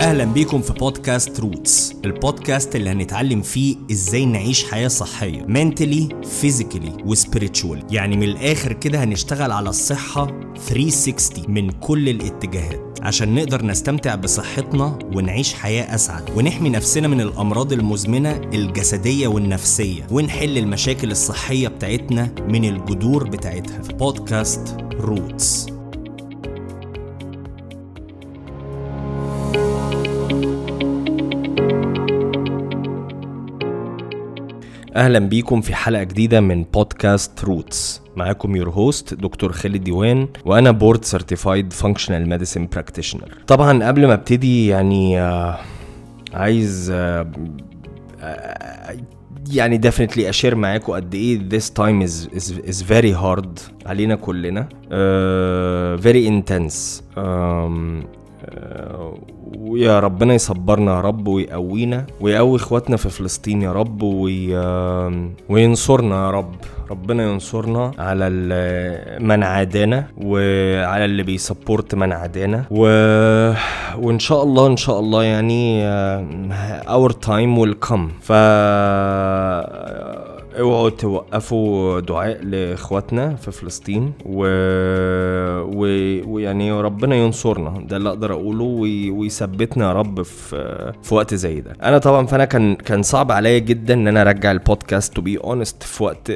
أهلا بيكم في بودكاست روتس البودكاست اللي هنتعلم فيه إزاي نعيش حياة صحية mentally physically و spiritual يعني من الآخر كده هنشتغل على الصحة 360 من كل الاتجاهات عشان نقدر نستمتع بصحتنا ونعيش حياة أسعد. ونحمي نفسنا من الأمراض المزمنة الجسدية والنفسية ونحل المشاكل الصحية بتاعتنا من الجذور بتاعتها. في بودكاست روتس. أهلا بيكم في حلقة جديدة من بودكاست Roots معاكم your host دكتور خالد ديوان وأنا board certified functional medicine practitioner طبعا قبل ما أبتدي يعني آه عايز آه آه يعني definitely أ share معاكم قد إيه this time is is is very hard علينا كلنا. uh, very intense. um, ويا ربنا يصبرنا يا رب ويقوينا ويقوي إخواتنا في فلسطين يا رب وي... وينصرنا يا رب. ربنا ينصرنا على من عادانا وعلى اللي بي support من عادانا و... وإن شاء الله إن شاء الله يعني our time will come ف اوعوا توقفوا دعاء لإخواتنا في فلسطين و... و... ويعني ربنا ينصرنا. ده اللي أقدر أقوله وي... ويثبتنا يا رب في في وقت زي ده. أنا طبعا فأنا كان كان صعب عليا جدا إن أنا أرجع البودكاست to be honest في وقت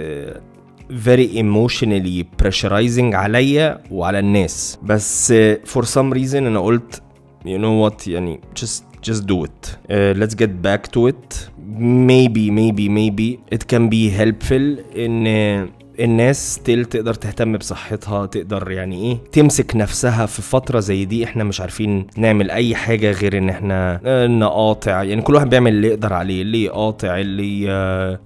very emotionally pressurizing عليا وعلى الناس. بس for some reason أنا قلت you know what يعني just just do it. Uh, let's get back to it. Maybe maybe maybe it can be helpful ان الناس ستيل تقدر تهتم بصحتها تقدر يعني إيه تمسك نفسها في فترة زي دي. إحنا مش عارفين نعمل أي حاجة غير إن إحنا نقاطع. يعني كل واحد بيعمل اللي يقدر عليه اللي يقاطع اللي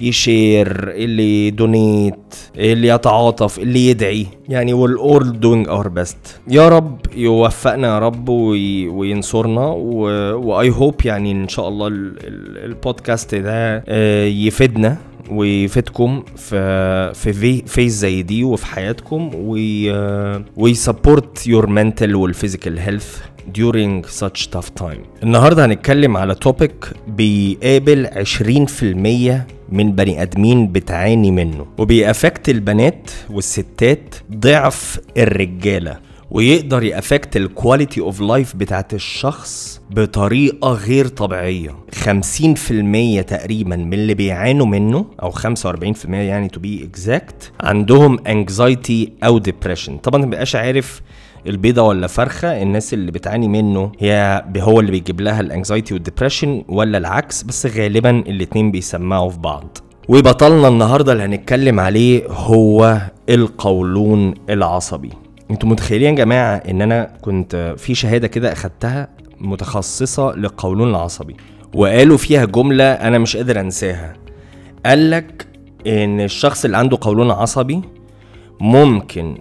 ي share اللي donate اللي يتعاطف اللي يدعي. يعني we're all doing our best. يا رب يوفقنا يا رب وي وينصرنا. و I hope يعني إن شاء الله البودكاست ده يفيدنا. ويفيدكم في في phase زي دي وفي حياتكم وي وي support your mental وال physical health during such tough time. النهارده هنتكلم على topic بيقابل 20% من بني آدمين بتعاني منه وبي affect البنات والستات ضعف الرجالة. ويقدر ي affect ال quality of life بتاعت الشخص بطريقة غير طبيعية. 50% تقريبا من اللي بيعانوا منه أو 45% يعني to be exact عندهم anxiety أو depression طبعا مبقاش عارف البيضة ولا فرخة الناس اللي بتعاني منه هي هو اللي بيجيب لها ال anxiety وال depression ولا العكس؟ بس غالبا الاتنين بيسمعوا في بعض. وبطلنا النهارده اللي هنتكلم عليه هو القولون العصبي. أنتوا متخيلين يا جماعة ان أنا كنت في شهادة كده اخدتها متخصصة للقولون العصبي وقالوا فيها جملة أنا مش قادر انساها. قال لك ان الشخص اللي عنده قولون عصبي ممكن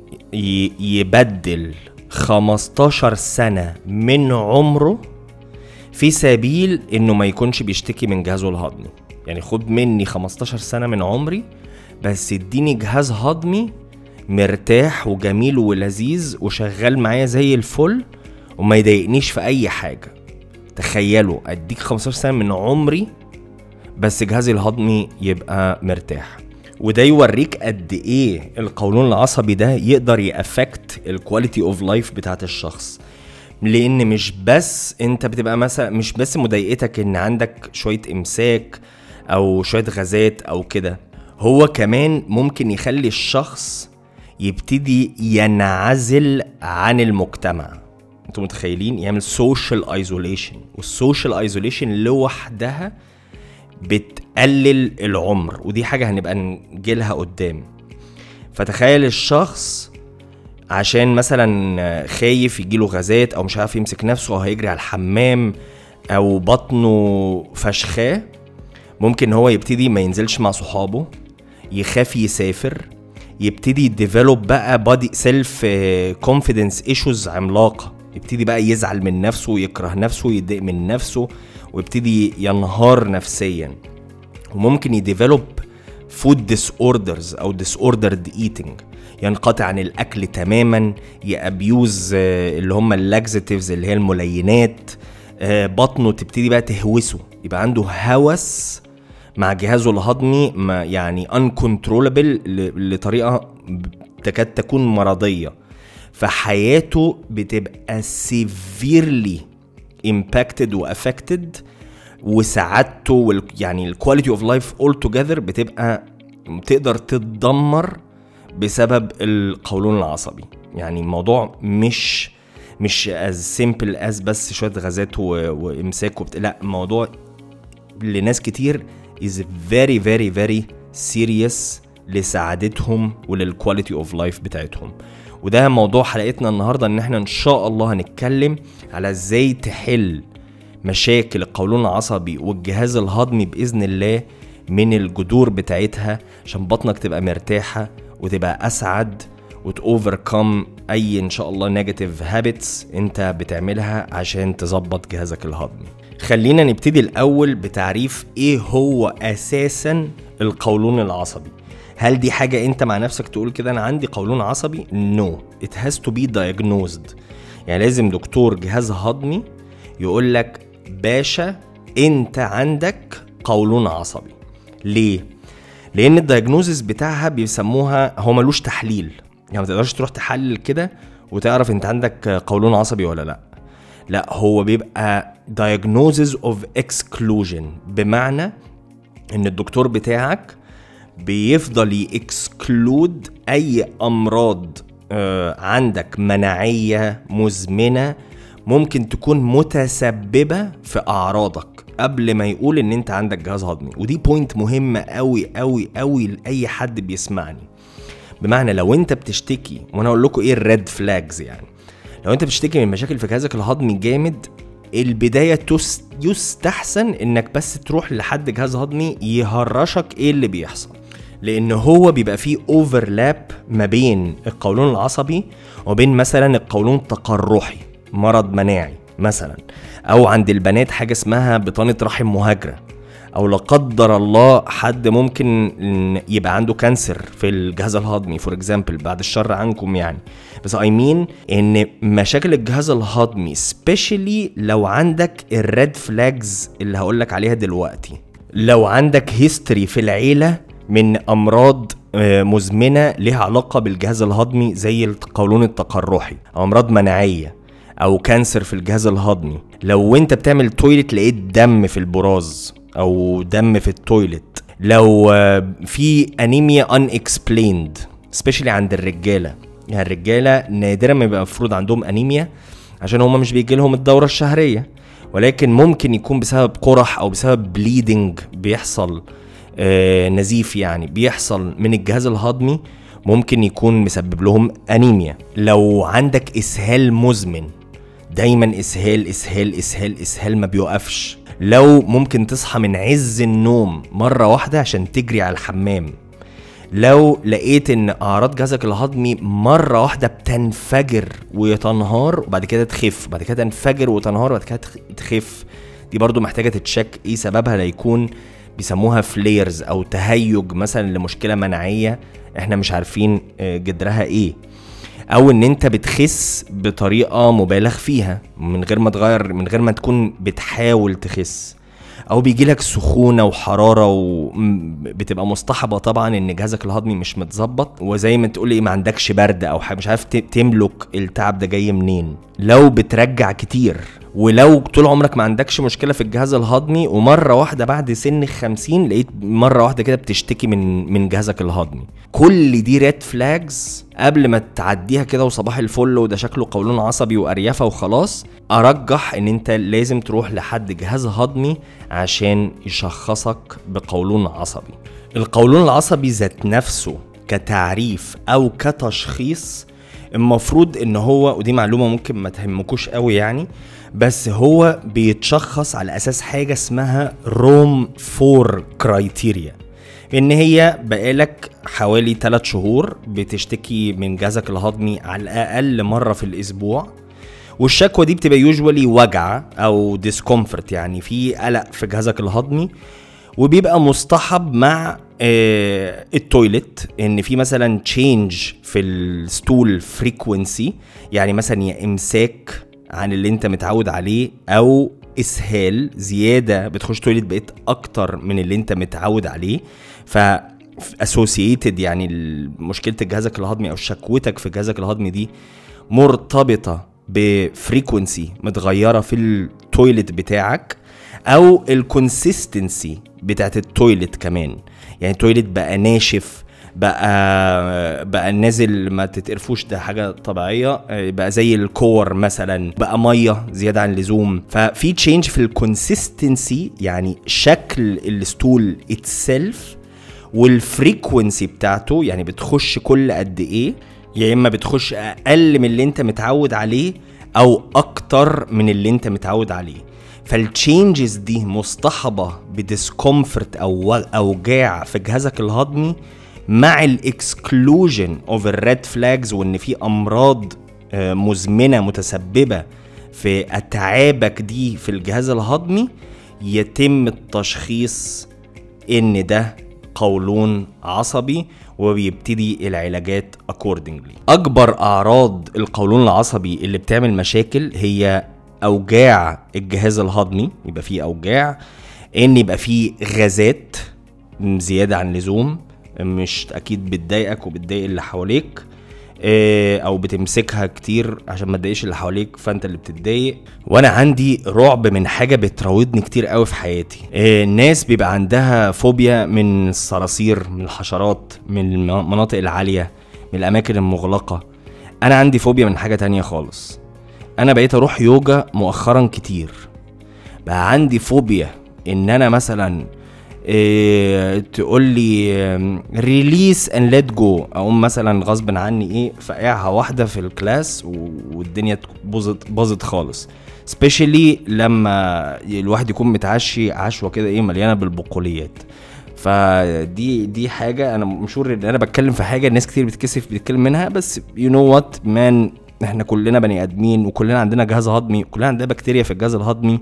يبدل 15 سنة من عمره في سبيل انه ما يكونش بيشتكي من جهازه الهضمي. يعني خد مني 15 سنة من عمري بس اديني جهاز هضمي مرتاح وجميل ولذيذ وشغال معايا زي الفل وما يضايقنيش في أي حاجة. تخيلوا أديك 15 سنه من عمري بس جهازي الهضمي يبقى مرتاح. وده يوريك قد إيه القولون العصبي ده يقدر ي affect ال quality of life بتاعت الشخص. لأن مش بس أنت بتبقى مثلا مش بس مضايقتك إن عندك شوية إمساك أو شوية غازات أو كده هو كمان ممكن يخلي الشخص يبتدي ينعزل عن المجتمع. أنتوا متخيلين؟ يعمل social isolation وال social isolation لوحدها بتقلل العمر. ودي حاجة هنبقى نجيلها قدام. فتخيل الشخص عشان مثلا خايف يجيله غازات أو مش عارف يمسك نفسه أو هيجري على الحمام أو بطنه فشخاه ممكن هو يبتدي ما ينزلش مع صحابه يخاف يسافر يبتدي ي develop بقى body self confidence issues عملاقة. يبتدي بقى يزعل من نفسه ويكره نفسه ويتضايق من نفسه ويبتدي ينهار نفسيا. وممكن ي develop food disorders أو disordered eating ينقطع عن الأكل تماما ي abuse اللي هم ال laxatives اللي هي الملينات. آه، بطنه تبتدي بقى تهوسه. يبقى عنده هوس مع جهازه الهضمي ما يعني uncontrollable بطريقة تكاد تكون مرضية فحياته بتبقى severely impacted و affected وسعادته يعني ال quality of life altogether بتبقى تقدر تتدمر بسبب القولون العصبي يعني الموضوع مش مش as simple as بس شوية غازات. وإمساك. لا الموضوع لناس كتير is very very very serious لسعادتهم ولل quality of life بتاعتهم. وده موضوع حلقتنا النهارده إن إحنا إن شاء الله هنتكلم على إزاي تحل مشاكل القولون العصبي والجهاز الهضمي بإذن الله من الجذور بتاعتها عشان بطنك تبقى مرتاحة وتبقى أسعد وت overcome أي إن شاء الله negative habits أنت بتعملها عشان تظبط جهازك الهضمي. خلينا نبتدي الأول بتعريف إيه هو أساسا القولون العصبي. هل دي حاجة أنت مع نفسك تقول كده أنا عندي قولون عصبي؟ No. It has to be diagnosed. يعني لازم دكتور جهاز هضمي يقول لك باشا أنت عندك قولون عصبي. ليه؟ لأن الدايجنوزس بتاعها بيسموها هو ملوش تحليل. يعني ما تقدرش تروح تحلل كده وتعرف أنت عندك قولون عصبي ولا لأ. لا هو بيبقى diagnosis of exclusion بمعنى إن الدكتور بتاعك بيفضل يكسكلود أي أمراض آه، عندك مناعية مزمنة ممكن تكون متسببة في أعراضك قبل ما يقول إن أنت عندك جهاز هضمي. ودي point مهمه قوي قوي قوي لأي حد بيسمعني. بمعنى لو أنت بتشتكي وأنا أقول لكم إيه ال red flags يعني. لو انت بتشتكي من مشاكل في جهازك الهضمي جامد البداية يستحسن انك بس تروح لحد جهاز هضمي يهرشك إيه اللي بيحصل. لأن هو بيبقى فيه overlap ما بين القولون العصبي وبين مثلا القولون التقرحي مرض مناعي مثلا أو عند البنات حاجة اسمها بطانة رحم مهاجرة. أو لا قدر الله حد ممكن يبقى عنده cancer في الجهاز الهضمي for example بعد الشر عنكم يعني. بس I mean إن مشاكل الجهاز الهضمي specially لو عندك ال red flags اللي هقول لك عليها دلوقتي. لو عندك history في العيلة من أمراض آه، مزمنة ليها علاقة بالجهاز الهضمي زي القولون التقرحي أو أمراض مناعية أو cancer في الجهاز الهضمي. لو أنت بتعمل toilet لقيت دم في البراز. أو دم في ال toilet لو آه، في انيميا unexplained specially عند الرجالة. يعني الرجالة نادرا ما بيبقى المفروض عندهم انيميا عشان هما مش بيجي لهم الدورة الشهرية. ولكن ممكن يكون بسبب قرح أو بسبب bleeding بيحصل آه، نزيف يعني بيحصل من الجهاز الهضمي ممكن يكون مسبب لهم انيميا لو عندك إسهال مزمن دايما إسهال إسهال إسهال إسهال ما بيوقفش. لو ممكن تصحى من عز النوم مرة واحدة عشان تجري على الحمام. لو لقيت إن أعراض جهازك الهضمي مرة واحدة بتنفجر وتنهار وبعد كده تخف بعد كده تنفجر وتنهار وبعد كده تخ- تخف. دي برضو محتاجة تتشك. إيه سببها؟ ليكون بيسموها فليرز أو تهيج مثلا لمشكلة مناعية. إحنا مش عارفين آه، جدرها إيه. أو إن أنت بتخس بطريقة مبالغ فيها من غير ما تغير من غير ما تكون بتحاول تخس. أو بيجي لك سخونة وحرارة وبتبقى مصطحبة طبعا إن جهازك الهضمي مش متظبط وزي ما تقول إيه ما عندكش برد أو مش عارف تملك التعب ده جاي منين. لو بترجع كتير ولو طول عمرك ما عندكش مشكلة في الجهاز الهضمي ومرة واحدة بعد سن الخمسين لقيت مرة واحدة كده بتشتكي من من جهازك الهضمي. كل دي ريد فلاجز قبل ما تعديها كده وصباح الفل وده شكله قولون عصبي وأريافة وخلاص أرجح إن أنت لازم تروح لحد جهاز هضمي عشان يشخصك بقولون عصبي. القولون العصبي ذات نفسه كتعريف أو كتشخيص المفروض إن هو ودي معلومة ممكن ما تهمكوش قوي يعني بس هو بيتشخص على أساس حاجة اسمها Rome IV criteria. إن هي بقالك حوالي 3 شهور بتشتكي من جهازك الهضمي على الأقل مرة في الأسبوع والشكوى دي بتبقى usually وجع أو discomfort يعني في قلق في جهازك الهضمي. وبيبقى مصطحب مع آه ال toilet إن في مثلا change في ال stool frequency يعني مثلا يا إمساك عن اللي أنت متعود عليه أو إسهال زيادة بتخش toilet بقيت أكتر من اللي أنت متعود عليه. ف associated يعني مشكلة جهازك الهضمي أو شكوتك في جهازك الهضمي دي مرتبطة ب frequency متغيرة في ال toilet بتاعك. أو ال consistency بتاعت ال toilet كمان. يعني ال toilet بقى ناشف بقى بقى نازل ما تتقرفوش ده حاجة طبيعية. بقى زي الكور مثلا بقى مية زيادة عن اللزوم. ففي change في ال consistency يعني شكل ال stool itself وال frequency بتاعته يعني بتخش كل قد إيه. يا إما بتخش أقل من اللي أنت متعود عليه أو أكتر من اللي أنت متعود عليه. فال changes دي مصطحبة ب discomfort أو اوجاع في جهازك الهضمي مع ال exclusion of ال red flags وإن في أمراض آه، مزمنة متسببة في أتعابك دي في الجهاز الهضمي يتم التشخيص إن ده قولون عصبي وبيبتدي العلاجات accordingly. أكبر أعراض القولون العصبي اللي بتعمل مشاكل هي أوجاع الجهاز الهضمي يبقى فيه أوجاع إن يبقى فيه غازات زيادة عن اللزوم مش أكيد بتضايقك وبتضايق اللي حواليك آه، أو بتمسكها كتير عشان ما تضايقش اللي حواليك فأنت اللي بتتضايق. وأنا عندي رعب من حاجة بتراودني كتير قوي في حياتي. آه، الناس بيبقى عندها فوبيا من الصراصير من الحشرات من المناطق العالية من الأماكن المغلقة. أنا عندي فوبيا من حاجة تانية خالص. أنا بقيت أروح يوجا مؤخرا كتير. بقى عندي فوبيا إن أنا مثلا إيه تقول لي release and let go أقوم مثلا غصب عني إيه فقعها واحدة في ال class والدنيا باظت باظت خالص. specially لما الواحد يكون متعشي عشوة كده إيه مليانة بالبقوليات. فدي دي حاجة أنا مشهور إن أنا بتكلم في حاجة الناس كتير بتكسف بتتكلم منها بس you know what man إحنا كلنا بني ادمين وكلنا عندنا جهاز هضمي كلنا عندنا بكتيريا في الجهاز الهضمي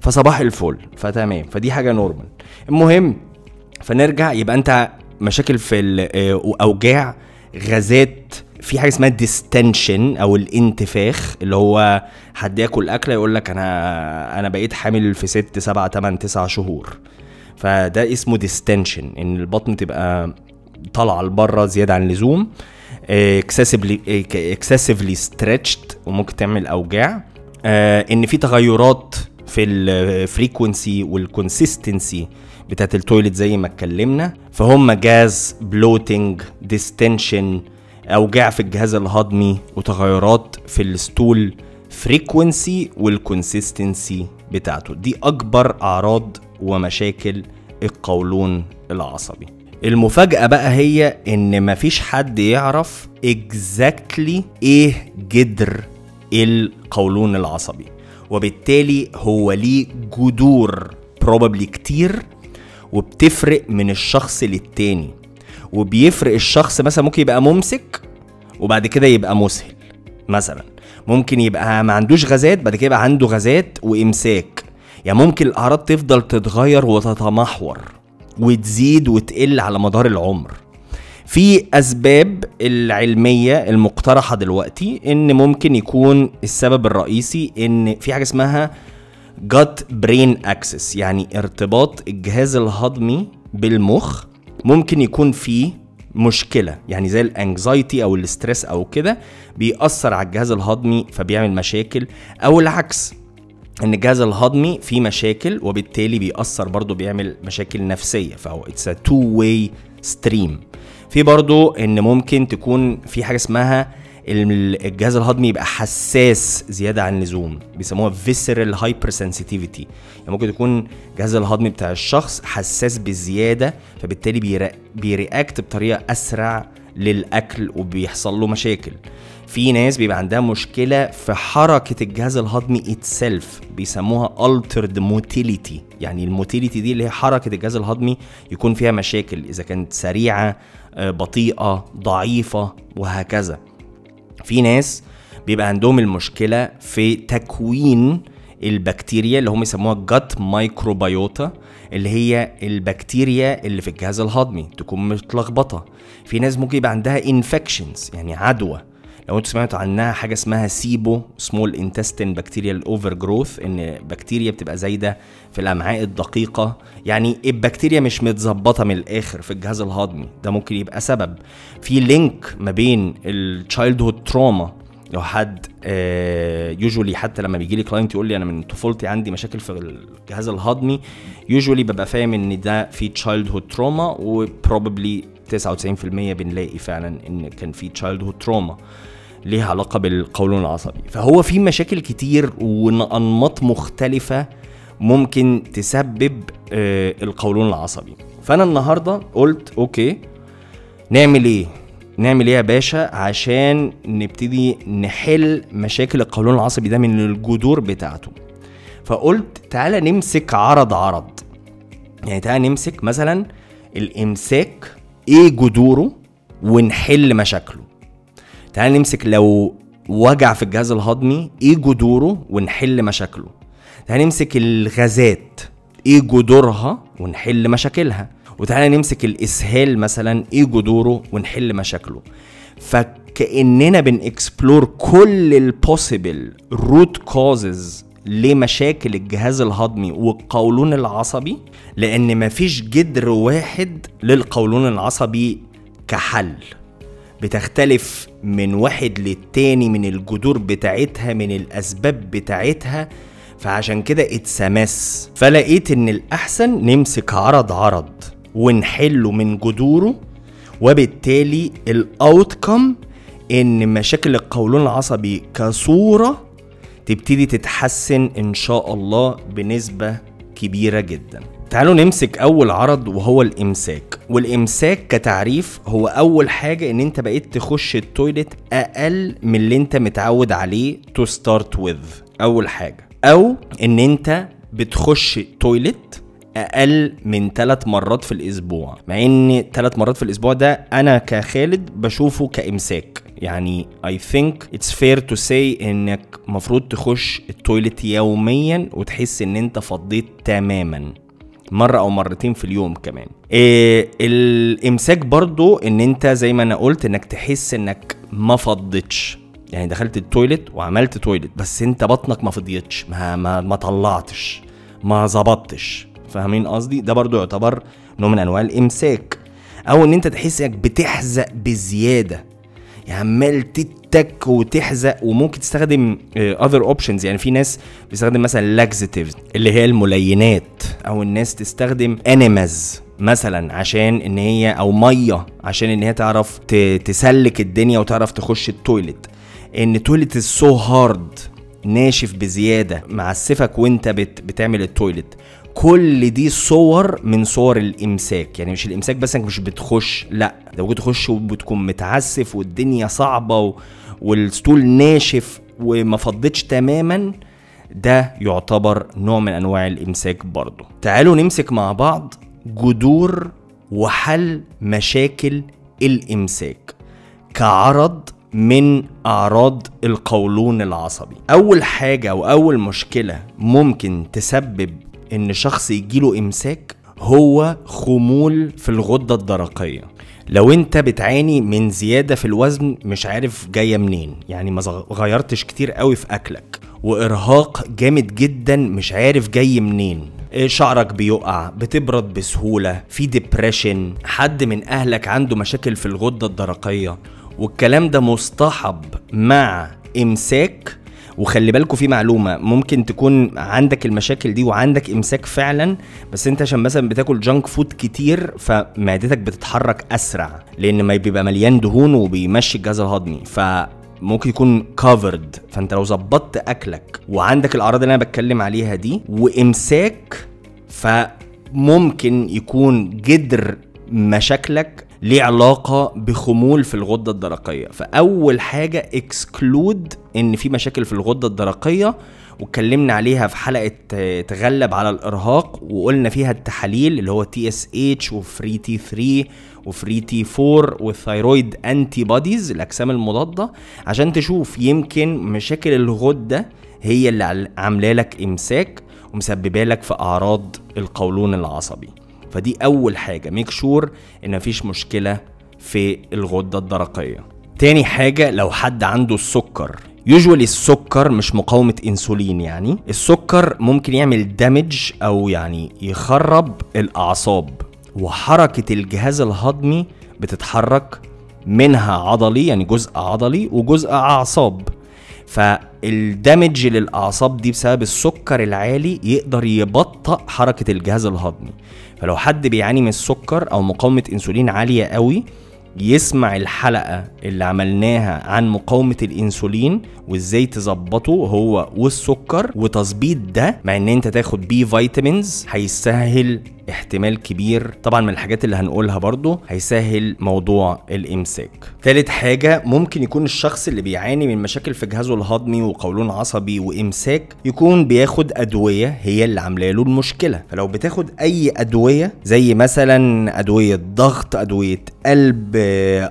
فصباح الفل فتمام. فدي حاجة normal المهم فنرجع يبقى انت مشاكل في آه، غازات في حاجة اسمها distention أو الانتفاخ اللي هو حد ياكل أكلة يقول لك أنا أنا بقيت حامل في ست سبعة تمن تسع شهور. فده اسمه distention إن البطن تبقى طالعة لبره زيادة عن اللزوم. excessively excessively stretched وممكن تعمل أوجاع. آه، إن في تغيرات في ال frequency وال consistency بتاعت ال toilet زي ما اتكلمنا فهم gas bloating distention أوجاع في الجهاز الهضمي وتغيرات في ال stool frequency وال consistency بتاعته. دي أكبر أعراض ومشاكل القولون العصبي. المفاجأة بقى هي إن مفيش حد يعرف exactly إيه جدر القولون العصبي. وبالتالي هو ليه جذور probably كتير وبتفرق من الشخص للتاني. وبيفرق الشخص مثلا ممكن يبقى ممسك وبعد كده يبقى مسهل. مثلا ممكن يبقى ما عندوش غازات بعد كده يبقى عنده غازات وإمساك. يعني ممكن الأعراض تفضل تتغير وتتمحور. وتزيد وتقل على مدار العمر. في أسباب العلمية المقترحة دلوقتي إن ممكن يكون السبب الرئيسي إن في حاجة اسمها gut brain axis يعني ارتباط الجهاز الهضمي بالمخ ممكن يكون فيه مشكلة يعني زي ال anxiety أو ال stress أو كده بيأثر على الجهاز الهضمي فبيعمل مشاكل أو العكس. إن الجهاز الهضمي فيه مشاكل وبالتالي بيأثر برضه بيعمل مشاكل نفسية. فهو it's two way stream في برضو إن ممكن تكون في حاجة اسمها الجهاز الهضمي يبقى حساس زيادة عن اللزوم. بيسموها hyper sensitivity يعني ممكن يكون الجهاز الهضمي بتاع الشخص حساس بزيادة فبالتالي بي react بطريقة أسرع للأكل وبيحصل له مشاكل. في ناس بيبقى عندها مشكلة في حركة الجهاز الهضمي itself بيسموها altered motility. يعني ال motility دي اللي هي حركة الجهاز الهضمي يكون فيها مشاكل إذا كانت سريعة آه، بطيئة ضعيفة وهكذا. في ناس بيبقى عندهم المشكلة في تكوين البكتيريا اللي هم يسموها gut microbiota اللي هي البكتيريا اللي في الجهاز الهضمي تكون متلخبطة. في ناس ممكن يبقى عندها infections يعني عدوى. لو أنتوا سمعتوا عنها حاجة اسمها SIBO small intestine bacterial overgrowth إن بكتيريا بتبقى زايدة في الأمعاء الدقيقة. يعني البكتيريا مش متظبطة من الآخر في الجهاز الهضمي. ده ممكن يبقى سبب. في link ما بين ال childhood trauma لو حد usually حتى لما بيجي لي client يقول لي أنا من طفولتي عندي مشاكل في الجهاز الهضمي usually ببقى فاهم إن ده في childhood trauma و probably 99% بنلاقي فعلا إن كان في childhood trauma ليها علاقة بالقولون العصبي. فهو في مشاكل كتير وانماط مختلفة ممكن تسبب آه، القولون العصبي. فأنا النهارده قلت okay نعمل إيه؟ نعمل إيه يا باشا عشان نبتدي نحل مشاكل القولون العصبي ده من الجذور بتاعته. فقلت تعالى نمسك عرض عرض. يعني تعالى نمسك مثلا الإمساك إيه جذوره ونحل مشاكله. تعالى نمسك لو وجع في الجهاز الهضمي إيه جذوره ونحل مشاكله. تعالى نمسك الغازات إيه جذورها ونحل مشاكلها. وتعالى نمسك الإسهال مثلا إيه جذوره ونحل مشاكله. فكأننا بن explore كل ال possible root causes لمشاكل الجهاز الهضمي والقولون العصبي لأن مفيش جدر واحد للقولون العصبي كحل. بتختلف من واحد للتاني من الجذور بتاعتها من الأسباب بتاعتها. فعشان كده اتسمس فلقيت إن الأحسن نمسك عرض عرض ونحله من جذوره وبالتالي الاوتكم إن مشاكل القولون العصبي كصورة تبتدي تتحسن إن شاء الله بنسبة كبيرة جدا. تعالوا نمسك أول عرض وهو الإمساك. والإمساك كتعريف هو أول حاجة إن أنت بقيت تخش ال toilet أقل من اللي أنت متعود عليه to start with أول حاجة. أو إن أنت بتخش toilet أقل من ثلاث مرات في الأسبوع. مع إن ثلاث مرات في الأسبوع ده أنا كخالد بشوفه كإمساك. يعني I think it's fair to say إنك مفروض تخش ال toilet يوميا وتحس إن أنت فضيت تماما. مرة أو مرتين في اليوم كمان. إيه الإمساك برضو إن أنت زي ما أنا قلت إنك تحس إنك ما فضتش يعني دخلت ال toilet وعملت toilet بس أنت بطنك ما فضيتش ما ما, ما طلعتش ما ظبطتش. فاهمين قصدي؟ ده برضو يعتبر نوع من أنواع الإمساك. أو إن أنت تحس إنك بتحزق بزيادة. عمال تتك وتحزق وممكن تستخدم other options يعني في ناس بيستخدم مثلا laxatives اللي هي الملينات أو الناس تستخدم enemas مثلا عشان إن هي أو مية عشان إن هي تعرف تسلك الدنيا وتعرف تخش ال toilet إن ال toilet so hard ناشف بزيادة معسفك وإنت بت بتعمل التويلت كل دي صور من صور الإمساك. يعني مش الإمساك بس إنك مش بتخش لأ ده ممكن تخش وبتكون متعسف والدنيا صعبة و... والستول ناشف وما فضتش تماما ده يعتبر نوع من أنواع الإمساك برضه. تعالوا نمسك مع بعض جذور وحل مشاكل الإمساك كعرض من أعراض القولون العصبي. أول حاجة أو أول مشكلة ممكن تسبب إن شخص يجيله إمساك هو خمول في الغدة الدرقية. لو أنت بتعاني من زيادة في الوزن مش عارف جاية منين يعني ما غيرتش كتير قوي في أكلك. وإرهاق جامد جدا مش عارف جاي منين. شعرك بيقع بتبرد بسهولة في ديبريشن حد من أهلك عنده مشاكل في الغدة الدرقية. والكلام ده مصطحب مع إمساك وخلي بالكوا في معلومة ممكن تكون عندك المشاكل دي وعندك إمساك فعلا بس أنت عشان مثلا بتاكل junk food كتير فمعدتك بتتحرك أسرع لأن ما بيبقى مليان دهون وبيمشي الجهاز الهضمي ف ممكن يكون covered فأنت لو ظبطت أكلك وعندك الأعراض اللي أنا بتكلم عليها دي وإمساك فممكن يكون جدر مشاكلك ليه علاقة بخمول في الغدة الدرقية. فأول حاجة exclude إن في مشاكل في الغدة الدرقية واتكلمنا عليها في حلقة تغلب على الإرهاق وقلنا فيها التحاليل اللي هو TSH و free T 3 و free T 4 وال thyroid antibodies الأجسام المضادة عشان تشوف يمكن مشاكل الغدة هي اللي عاملة لك إمساك ومسببة لك في أعراض القولون العصبي. فدي أول حاجة. make sure إن مفيش مشكلة في الغدة الدرقية. تاني حاجة لو حد عنده السكر. يوجوالي السكر مش مقاومة إنسولين يعني. السكر ممكن يعمل دامج أو يعني يخرب الأعصاب. وحركة الجهاز الهضمي بتتحرك منها عضلي يعني جزء عضلي وجزء أعصاب. فالدمج للأعصاب دي بسبب السكر العالي يقدر يبطئ حركة الجهاز الهضمي. فلو حد بيعاني من السكر أو مقاومة إنسولين عالية قوي يسمع الحلقة اللي عملناها عن مقاومة الإنسولين وإزاي تظبطه هو والسكر وتظبيط ده مع إن أنت تاخد B vitamins هيسهل احتمال كبير طبعا من الحاجات اللي هنقولها برضو هيسهل موضوع الإمساك. ثالث حاجة ممكن يكون الشخص اللي بيعاني من مشاكل في جهازه الهضمي وقولون عصبي وإمساك يكون بياخد أدوية هي اللي عاملة له المشكلة. فلو بتاخد أي أدوية زي مثلا أدوية ضغط أدوية قلب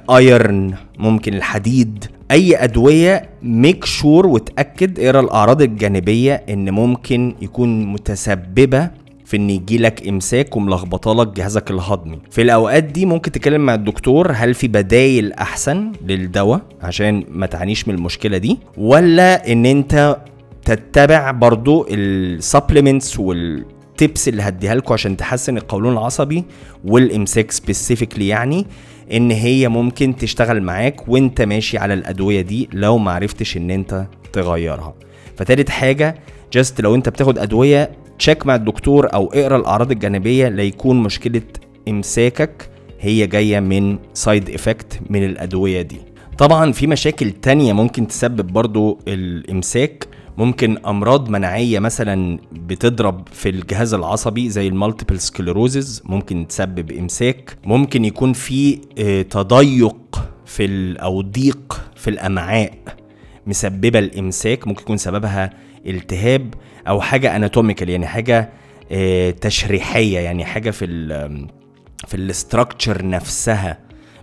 iron ممكن الحديد أي أدوية make sure وتأكد اقرأ الأعراض الجانبية إن ممكن يكون متسببة في إن يجيلك إمساك وملخبطة لك جهازك الهضمي. في الأوقات دي ممكن تتكلم مع الدكتور هل في بدايل أحسن للدواء عشان ما تعانيش من المشكلة دي ولا إن أنت تتبع برضو ال supplements وال اللي هديها لكم عشان تحسن القولون العصبي والإمساك specifically يعني إن هي ممكن تشتغل معاك وأنت ماشي على الأدوية دي لو ما عرفتش إن أنت تغيرها. فتالت حاجة just لو أنت بتاخد أدوية check مع الدكتور أو اقرأ الأعراض الجانبية ليكون مشكلة إمساكك هي جاية من side effect من الأدوية دي. طبعا في مشاكل تانية ممكن تسبب برضو الإمساك. ممكن أمراض مناعية مثلا بتضرب في الجهاز العصبي زي ال multiple sclerosis ممكن تسبب إمساك. ممكن يكون في تضيق في أو ضيق في الأمعاء مسببة الإمساك. ممكن يكون سببها التهاب. أو حاجة anatomical يعني حاجة تشريحية يعني حاجة في ال في ال structure نفسها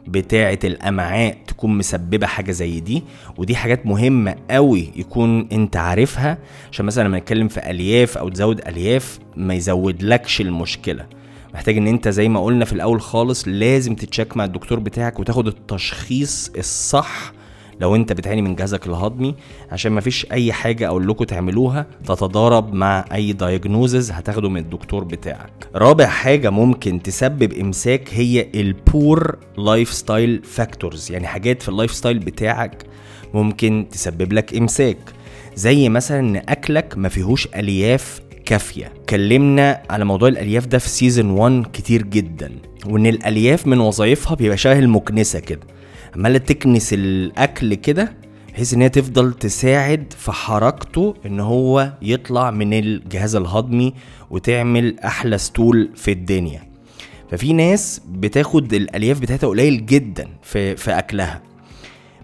بتاعة الأمعاء تكون مسببة حاجة زي دي. ودي حاجات مهمة قوي يكون أنت عارفها عشان مثلا لما نتكلم في ألياف أو تزود ألياف ما يزودلكش المشكلة. محتاج إن أنت زي ما قلنا في الأول خالص لازم ت check مع الدكتور بتاعك وتاخد التشخيص الصح لو انت بتعاني من جهازك الهضمي عشان مفيش اي حاجة أقول لكم تعملوها تتضارب مع اي diagnosis هتاخده من الدكتور بتاعك. رابع حاجة ممكن تسبب امساك هي ال poor lifestyle factors يعني حاجات في ال lifestyle بتاعك ممكن تسبب لك امساك. زي مثلا إن أكلك ما فيهوش ألياف كافية. اتكلمنا على موضوع الألياف ده في season 1 كتير جدا. وإن الألياف من وظائفها بيبقى شبه المكنسة كده. عمالة تكنس الأكل كده بحيث إن هي تفضل تساعد في حركته إن هو يطلع من الجهاز الهضمي وتعمل أحلى stool في الدنيا. ففي ناس بتاخد الألياف بتاعتها قليل جدا في في أكلها.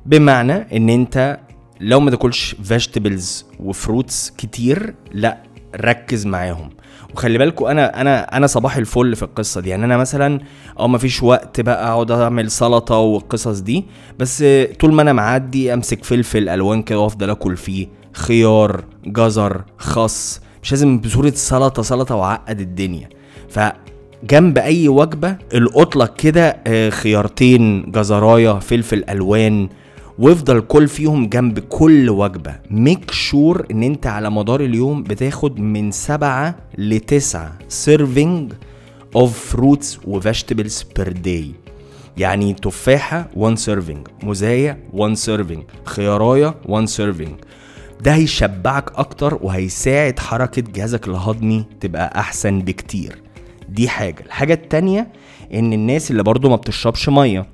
بمعنى إن أنت لو ما تاكلش vegetables و fruits كتير لأ ركز معاهم. وخلي بالكم أنا أنا أنا صباح الفل في القصة دي. يعني أنا مثلا آه ما فيش وقت بقى أقعد أعمل سلطة والقصص دي بس طول ما أنا معدي أمسك فلفل ألوان كده وأفضل آكل فيه. خيار جزر خس مش لازم بصورة سلطة سلطة وعقد الدنيا. ف جنب أي وجبة القط لك كده خيارتين جزراية فلفل ألوان وافضل آكل فيهم جنب كل وجبة. make sure إن أنت على مدار اليوم بتاخد من سبعة لتسعة serving of fruits و vegetables per day يعني تفاحة 1 serving موزاية 1 serving خياراية 1 serving ده هيشبعك أكتر وهيساعد حركة جهازك الهضمي تبقى أحسن بكتير. دي حاجة. الحاجة التانية إن الناس اللي برضو ما بتشربش مية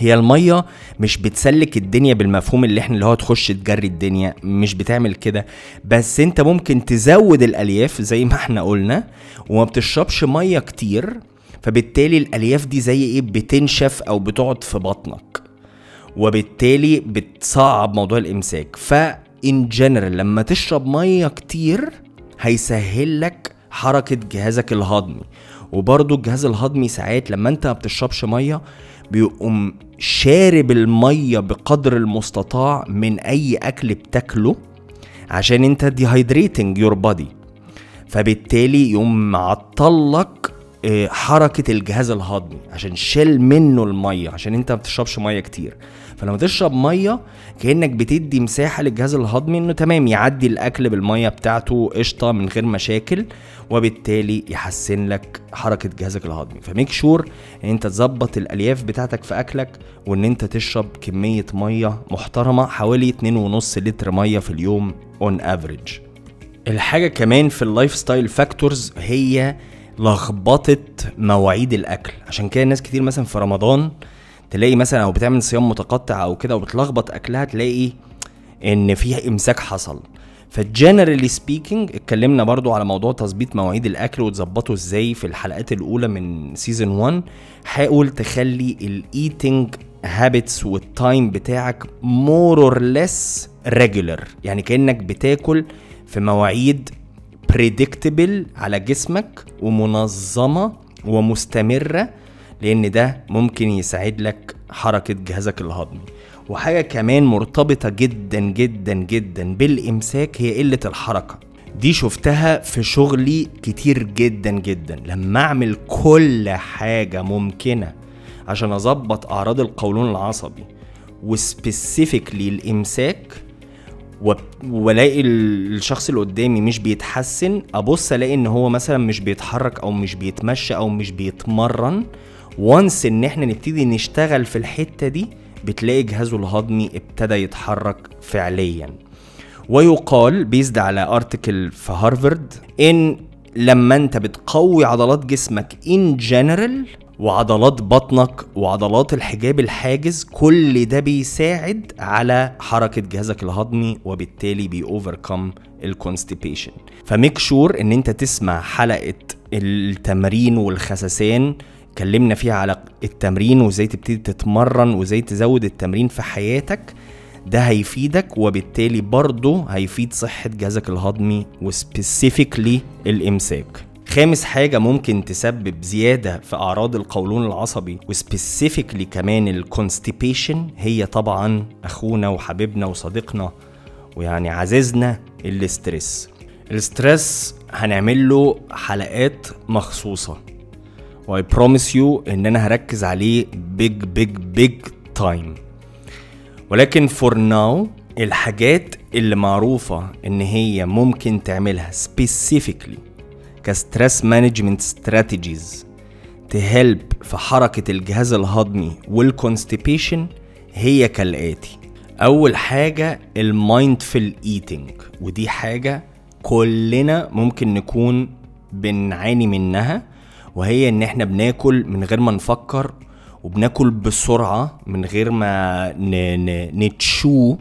هي المية مش بتسلك الدنيا بالمفهوم اللي إحنا اللي هو تخش تجري الدنيا مش بتعمل كده. بس انت ممكن تزود الألياف زي ما إحنا قلنا وما بتشربش مية كتير فبالتالي الألياف دي زي إيه بتنشف أو بتقعد في بطنك وبالتالي بتصعب موضوع الإمساك. فان جنرال لما تشرب مية كتير هيسهل لك حركة جهازك الهضمي. وبرضه الجهاز الهضمي ساعات لما انت ما بتشربش مية بيقوم شارب المية بقدر المستطاع من أي أكل بتاكله عشان أنت dehydrating your body فبالتالي يقوم معطلك حركة الجهاز الهضمي عشان يشيل منه المية عشان أنت ما بتشربش مية كتير. فلما تشرب مية كأنك بتدي مساحة للجهاز الهضمي إنه تمام يعدي الأكل بالمية بتاعته قشطة من غير مشاكل وبالتالي يحسن لك حركة جهازك الهضمي. ف make sure إن أنت تظبط الألياف بتاعتك في أكلك وإن أنت تشرب كمية مية محترمة حوالي 2.5 لتر مية في اليوم on average الحاجة كمان في ال lifestyle factors هي لخبطة مواعيد الأكل. عشان كده ناس كتير مثلا في رمضان تلاقي مثلا أو بتعمل صيام متقطع أو كده وبتلخبط أكلها تلاقي إن في إمساك حصل. ف generally speaking اتكلمنا برضو على موضوع تظبيط مواعيد الأكل وتظبطه إزاي في الحلقات الأولى من season 1 حاول تخلي ال eating habits وال time بتاعك more or less regular يعني كأنك بتاكل في مواعيد predictable على جسمك ومنظمة ومستمرة لأن ده ممكن يساعد لك حركة جهازك الهضمي. وحاجة كمان مرتبطة جدا جدا جدا بالإمساك هي قلة الحركة. دي شفتها في شغلي كتير جدا جدا. لما أعمل كل حاجة ممكنة عشان أظبط أعراض القولون العصبي وسبيسيفيكلي الإمساك وألاقي الشخص اللي قدامي مش بيتحسن أبص ألاقي إن هو مثلا مش بيتحرك أو مش بيتمشى أو مش بيتمرن once إن إحنا نبتدي نشتغل في الحتة دي بتلاقي جهازه الهضمي ابتدى يتحرك فعليا. ويقال based على article في هارفارد إن لما أنت بتقوي عضلات جسمك in general وعضلات بطنك وعضلات الحجاب الحاجز كل ده بيساعد على حركة جهازك الهضمي وبالتالي بيوفركم ال constipation ف make sure إن أنت تسمع حلقة التمرين والخسسان اتكلمنا فيها على التمرين وازاي تبتدي تتمرن وازاي تزود التمرين في حياتك ده هيفيدك وبالتالي برضه هيفيد صحة جهازك الهضمي و specifically الإمساك. خامس حاجة ممكن تسبب زيادة في أعراض القولون العصبي و specifically كمان ال constipation هي طبعا أخونا وحبيبنا وصديقنا ويعني عزيزنا ال stress ال stress هنعمل له حلقات مخصوصة. و I promise you إن أنا هركز عليه big big big time ولكن for now الحاجات اللي معروفة إن هي ممكن تعملها specifically ك stress management strategies ت help في حركة الجهاز الهضمي وال constipation هي كالآتي. أول حاجة ال mindful eating ودي حاجة كلنا ممكن نكون بنعاني منها. وهي إن إحنا بناكل من غير ما نفكر وبناكل بسرعة من غير ما ن chew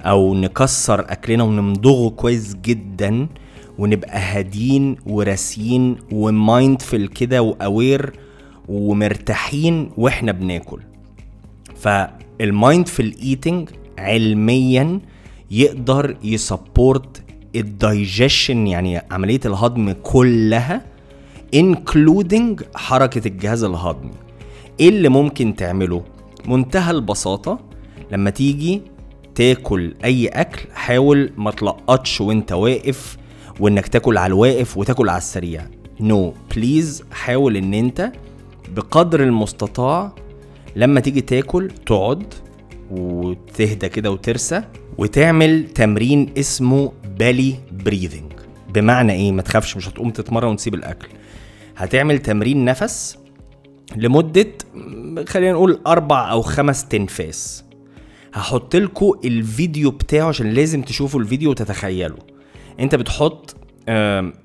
أو نكسر أكلنا ونمضغه كويس جدا ونبقى هادين وراسيين و mindful كده و aware ومرتاحين وإحنا بناكل. فال mindful eating علميا يقدر ي support ال digestion يعني عملية الهضم كلها including حركة الجهاز الهضمي إيه اللي ممكن تعمله؟ منتهى البساطة لما تيجي تاكل أي أكل حاول ما تلقطش وأنت واقف وإنك تاكل على الواقف وتاكل على السريع. No, no. Please حاول إن أنت بقدر المستطاع لما تيجي تاكل تقعد وتهدى كده وترسى وتعمل تمرين اسمه بالي بريذنج بمعنى إيه؟ ما تخافش مش هتقوم تتمرن وتسيب الأكل. هتعمل تمرين نفس لمدة خلينا نقول أربع أو خمس تنفاس. هحط لكم الفيديو بتاعه عشان لازم تشوفوا الفيديو وتتخيلوا. انت بتحط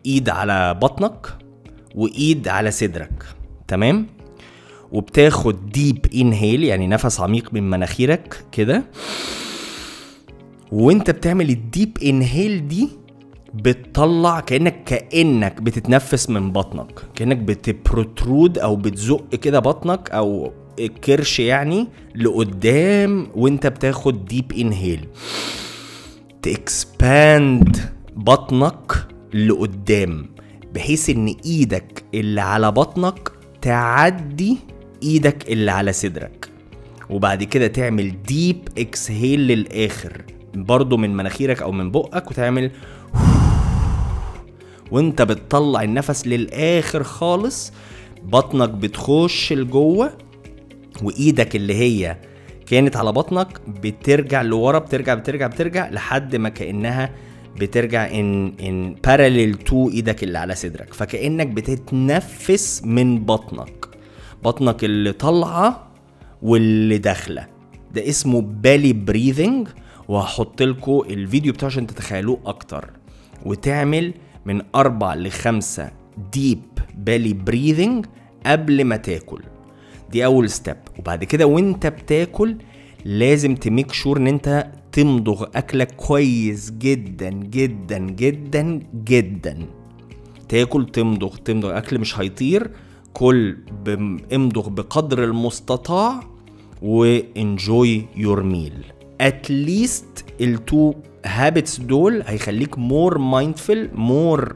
ايد على بطنك وايد على صدرك تمام؟ وبتاخد deep inhale يعني نفس عميق من مناخيرك كده. وانت بتعمل ال deep inhale دي بتطلع كانك كأنك بتتنفس من بطنك. كأنك بت protrude أو بتزق كده بطنك أو الكرش يعني لقدام وأنت بتاخد deep inhale ت expand بطنك لقدام بحيث إن إيدك اللي على بطنك تعدي إيدك اللي على صدرك. وبعد كده تعمل deep exhale للآخر برضو من مناخيرك أو من بقك وتعمل وانت بتطلع النفس للآخر خالص بطنك بتخش لجوه وإيدك اللي هي كانت على بطنك بترجع لورا بترجع بترجع بترجع لحد ما كأنها بترجع in in parallel to إيدك اللي على صدرك. فكأنك بتتنفس من بطنك. بطنك اللي طالعة واللي داخلة. ده اسمه belly breathing وهحط لكم الفيديو بتاعه عشان تتخيلوه أكتر. وتعمل من أربع لخمسة deep belly breathing قبل ما تاكل. دي أول step وبعد كده وأنت بتاكل لازم ت make sure إن أنت تمضغ أكلك كويس جدا جدا جدا جدا. تاكل تمضغ تمضغ. أكل مش هيطير. كل امضغ بقدر المستطاع و enjoy your meal. At least ال two habits دول هيخليك more mindful more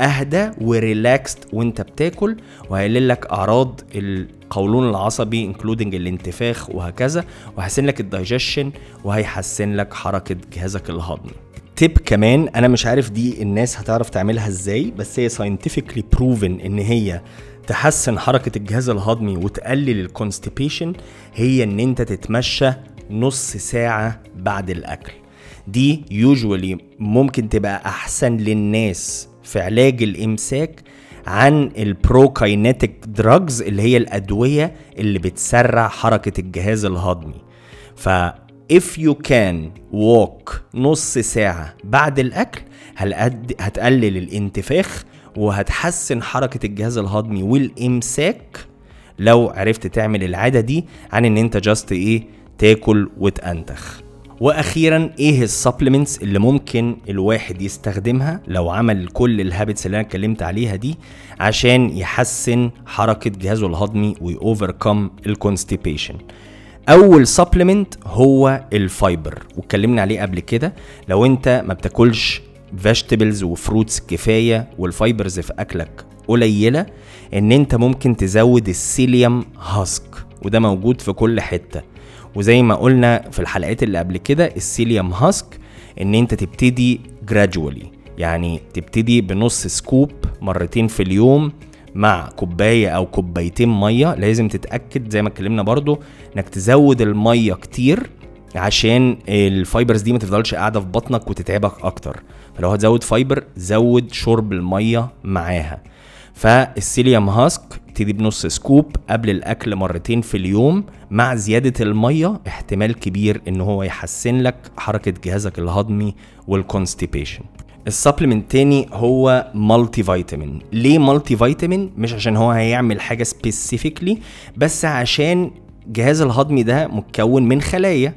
أهدى و relaxed وانت بتاكل وهيقلل لك أعراض القولون العصبي including الانتفاخ وهكذا وهيحسن لك الدايجيشن وهيحسن لك حركة جهازك الهضمي. تيب كمان أنا مش عارف دي الناس هتعرف تعملها إزاي بس هي scientifically proven إن هي تحسن حركة الجهاز الهضمي وتقلل ال constipation هي إن أنت تتمشى نص ساعة بعد الأكل. دي usually ممكن تبقى أحسن للناس في علاج الإمساك عن ال prokinetic drugs اللي هي الأدوية اللي بتسرع حركة الجهاز الهضمي. ف if you can walk نص ساعة بعد الأكل هتقلل الانتفاخ وهتحسن حركة الجهاز الهضمي والإمساك لو عرفت تعمل العادة دي عن إن أنت just إيه تاكل وتأنتخ. وأخيرا إيه ال supplements اللي ممكن الواحد يستخدمها لو عمل كل ال habits اللي أنا اتكلمت عليها دي عشان يحسن حركة جهازه الهضمي و overcome ال constipation أول supplement هو ال fiber واتكلمنا عليه قبل كده. لو أنت ما بتاكلش vegetables و fruits كفاية وال fibers في أكلك قليلة إن أنت ممكن تزود ال psyllium husk وده موجود في كل حتة. وزي ما قلنا في الحلقات اللي قبل كده ال psyllium husk إن أنت تبتدي gradually يعني تبتدي بنص scoop مرتين في اليوم مع كوباية أو كوبايتين مية. لازم تتأكد زي ما اتكلمنا برضو إنك تزود المية كتير عشان ال fibers دي ما تفضلش قاعدة في بطنك وتتعبك أكتر. فلو هتزود fiber زود شرب المية معاها. فال psyllium husk ابتدي بنص scoop قبل الأكل مرتين في اليوم مع زيادة المية احتمال كبير إن هو يحسن لك حركة جهازك الهضمي وال constipation ال supplement تاني هو multivitamin ليه multivitamin مش عشان هو هيعمل حاجة specifically بس عشان جهاز الهضمي ده متكون من خلايا.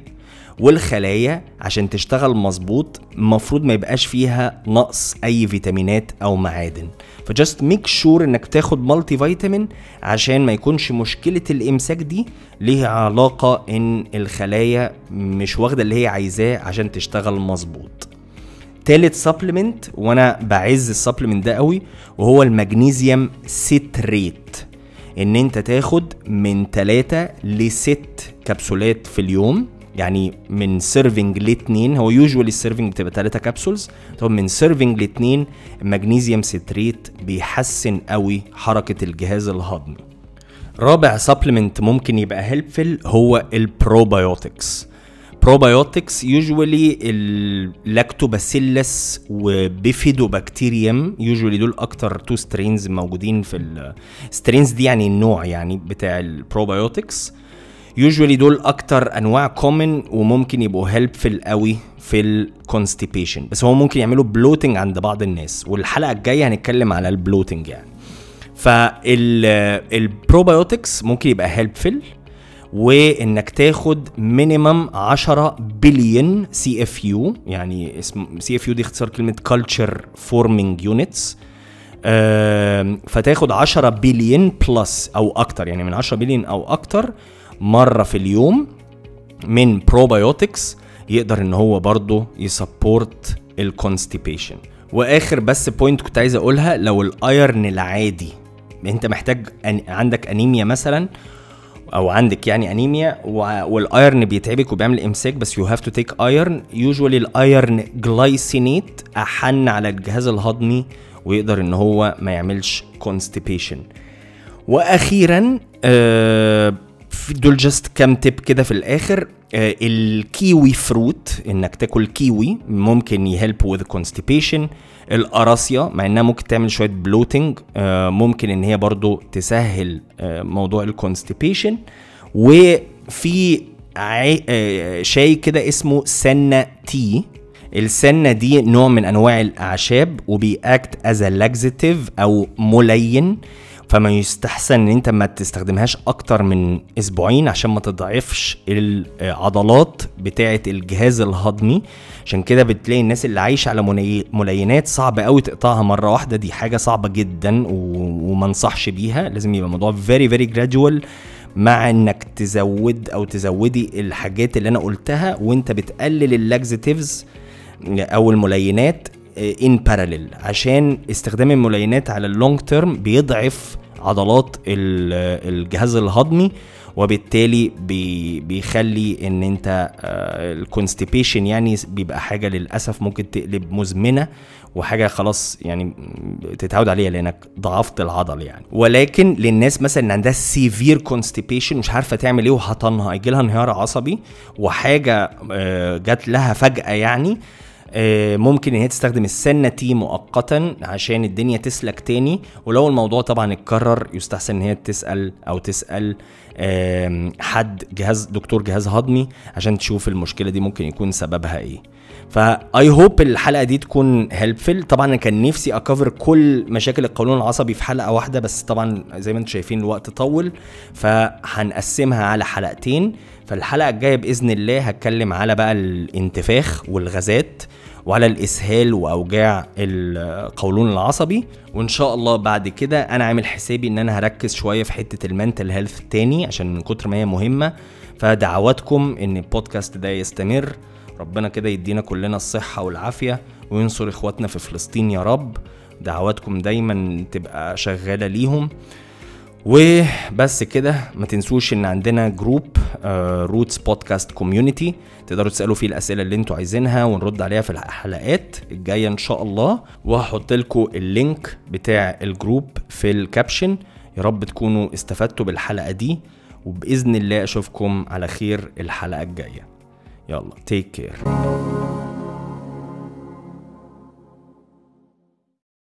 والخلايا عشان تشتغل مظبوط المفروض ما يبقاش فيها نقص أي فيتامينات أو معادن. ف just make sure إنك تاخد multivitamin عشان ما يكونش مشكلة الإمساك دي ليها علاقة إن الخلايا مش واخدة اللي هي عايزاه عشان تشتغل مظبوط. تالت supplement وأنا بعز ال supplement ده قوي وهو ال magnesium citrate إن أنت تاخد من 3 ل 6 كبسولات في اليوم. يعني من serving لاتنين هو usually ال serving بتبقى 3 capsules طب من serving لاتنين المغنيسيوم citrate بيحسن قوي حركة الجهاز الهضمي. رابع supplement ممكن يبقى helpful هو ال probiotics probiotics usually ال lactobacillus و bifidobacterium usually دول أكتر two strains موجودين في ال strains دي يعني النوع يعني بتاع ال probiotics usually دول أكتر أنواع common وممكن يبقوا helpful قوي في ال constipation بس هو ممكن يعملوا bloating عند بعض الناس. والحلقة الجاية هنتكلم على ال bloating يعني. فال probiotics ممكن يبقى helpful وإنك تاخد minimum 10 billion CFU يعني اسم CFU دي اختصار كلمة culture forming units فتاخد 10 billion plus أو أكتر. يعني من 10 بليون أو أكتر مرة في اليوم من probiotics يقدر إن هو برضه ي support ال constipation وآخر بس point كنت عايز أقولها لو ال iron العادي أنت محتاج. عندك انيميا مثلا أو عندك يعني انيميا وال iron بيتعبك وبيعمل إمساك بس you have to take iron usually ال iron glycinate أحن على الجهاز الهضمي ويقدر إن هو ما يعملش constipation وأخيرا آه في دول just كام tip كده في الآخر. آه ال kiwi fruit إنك تاكل كيوي ممكن ي help with constipation القراصيا مع إنها ممكن تعمل شوية bloating آه ممكن إن هي برضو تسهل آه موضوع ال constipation وفي شاي كده اسمه senna tea ال senna دي نوع من أنواع الأعشاب وبي act as laxative أو ملين. فما يستحسن إن أنت ما تستخدمهاش أكتر من أسبوعين عشان ما تضعفش العضلات بتاعة الجهاز الهضمي. عشان كده بتلاقي الناس اللي عايشة على ملينات صعب قوي تقطعها مرة واحدة. دي حاجة صعبة جدا وما انصحش بيها. لازم يبقى الموضوع very very gradual مع إنك تزود أو تزودي الحاجات اللي أنا قلتها وأنت بتقلل ال laxatives أو الملينات in parallel عشان استخدام الملينات على ال long term بيضعف عضلات الجهاز الهضمي وبالتالي بي بيخلي إن أنت ال constipation يعني بيبقى حاجة للأسف ممكن تقلب مزمنة وحاجة خلاص يعني تتعود عليها لأنك ضعفت العضل يعني. ولكن للناس مثلا اللي عندها severe constipation مش عارفة تعمل إيه وهطنها يجي لها انهيار عصبي وحاجة جات لها فجأة يعني ممكن إن هي تستخدم ال senna tea مؤقتا عشان الدنيا تسلك تاني. ولو الموضوع طبعا اتكرر يستحسن إن هي تسأل أو تسأل حد جهاز دكتور جهاز هضمي عشان تشوف المشكلة دي ممكن يكون سببها إيه. ف I hope الحلقة دي تكون helpful طبعا أنا كان نفسي ا cover كل مشاكل القولون العصبي في حلقة واحدة بس طبعا زي ما أنتم شايفين الوقت طول فهنقسمها على حلقتين. فالحلقة الجاية بإذن الله هتكلم على بقى الانتفاخ والغازات. وعلى الإسهال وأوجاع القولون العصبي. وإن شاء الله بعد كده أنا عامل حسابي إن أنا هركز شوية في حتة المنتل هيلث تاني عشان من كتر ما هي مهمة. فدعواتكم إن البودكاست ده يستمر. ربنا كده يدينا كلنا الصحة والعافية وينصر إخواتنا في فلسطين يا رب. دعواتكم دايما تبقى شغالة ليهم. وبس كده ما تنسوش ان عندنا group روتس podcast community تقدروا تسألوا فيه الأسئلة اللي أنتوا عايزينها ونرد عليها في الحلقات الجاية إن شاء الله. وهحط لكم ال link بتاع ال group في ال caption يا رب تكونوا استفدتوا بالحلقة دي وبإذن الله أشوفكم على خير الحلقة الجاية. يلا take care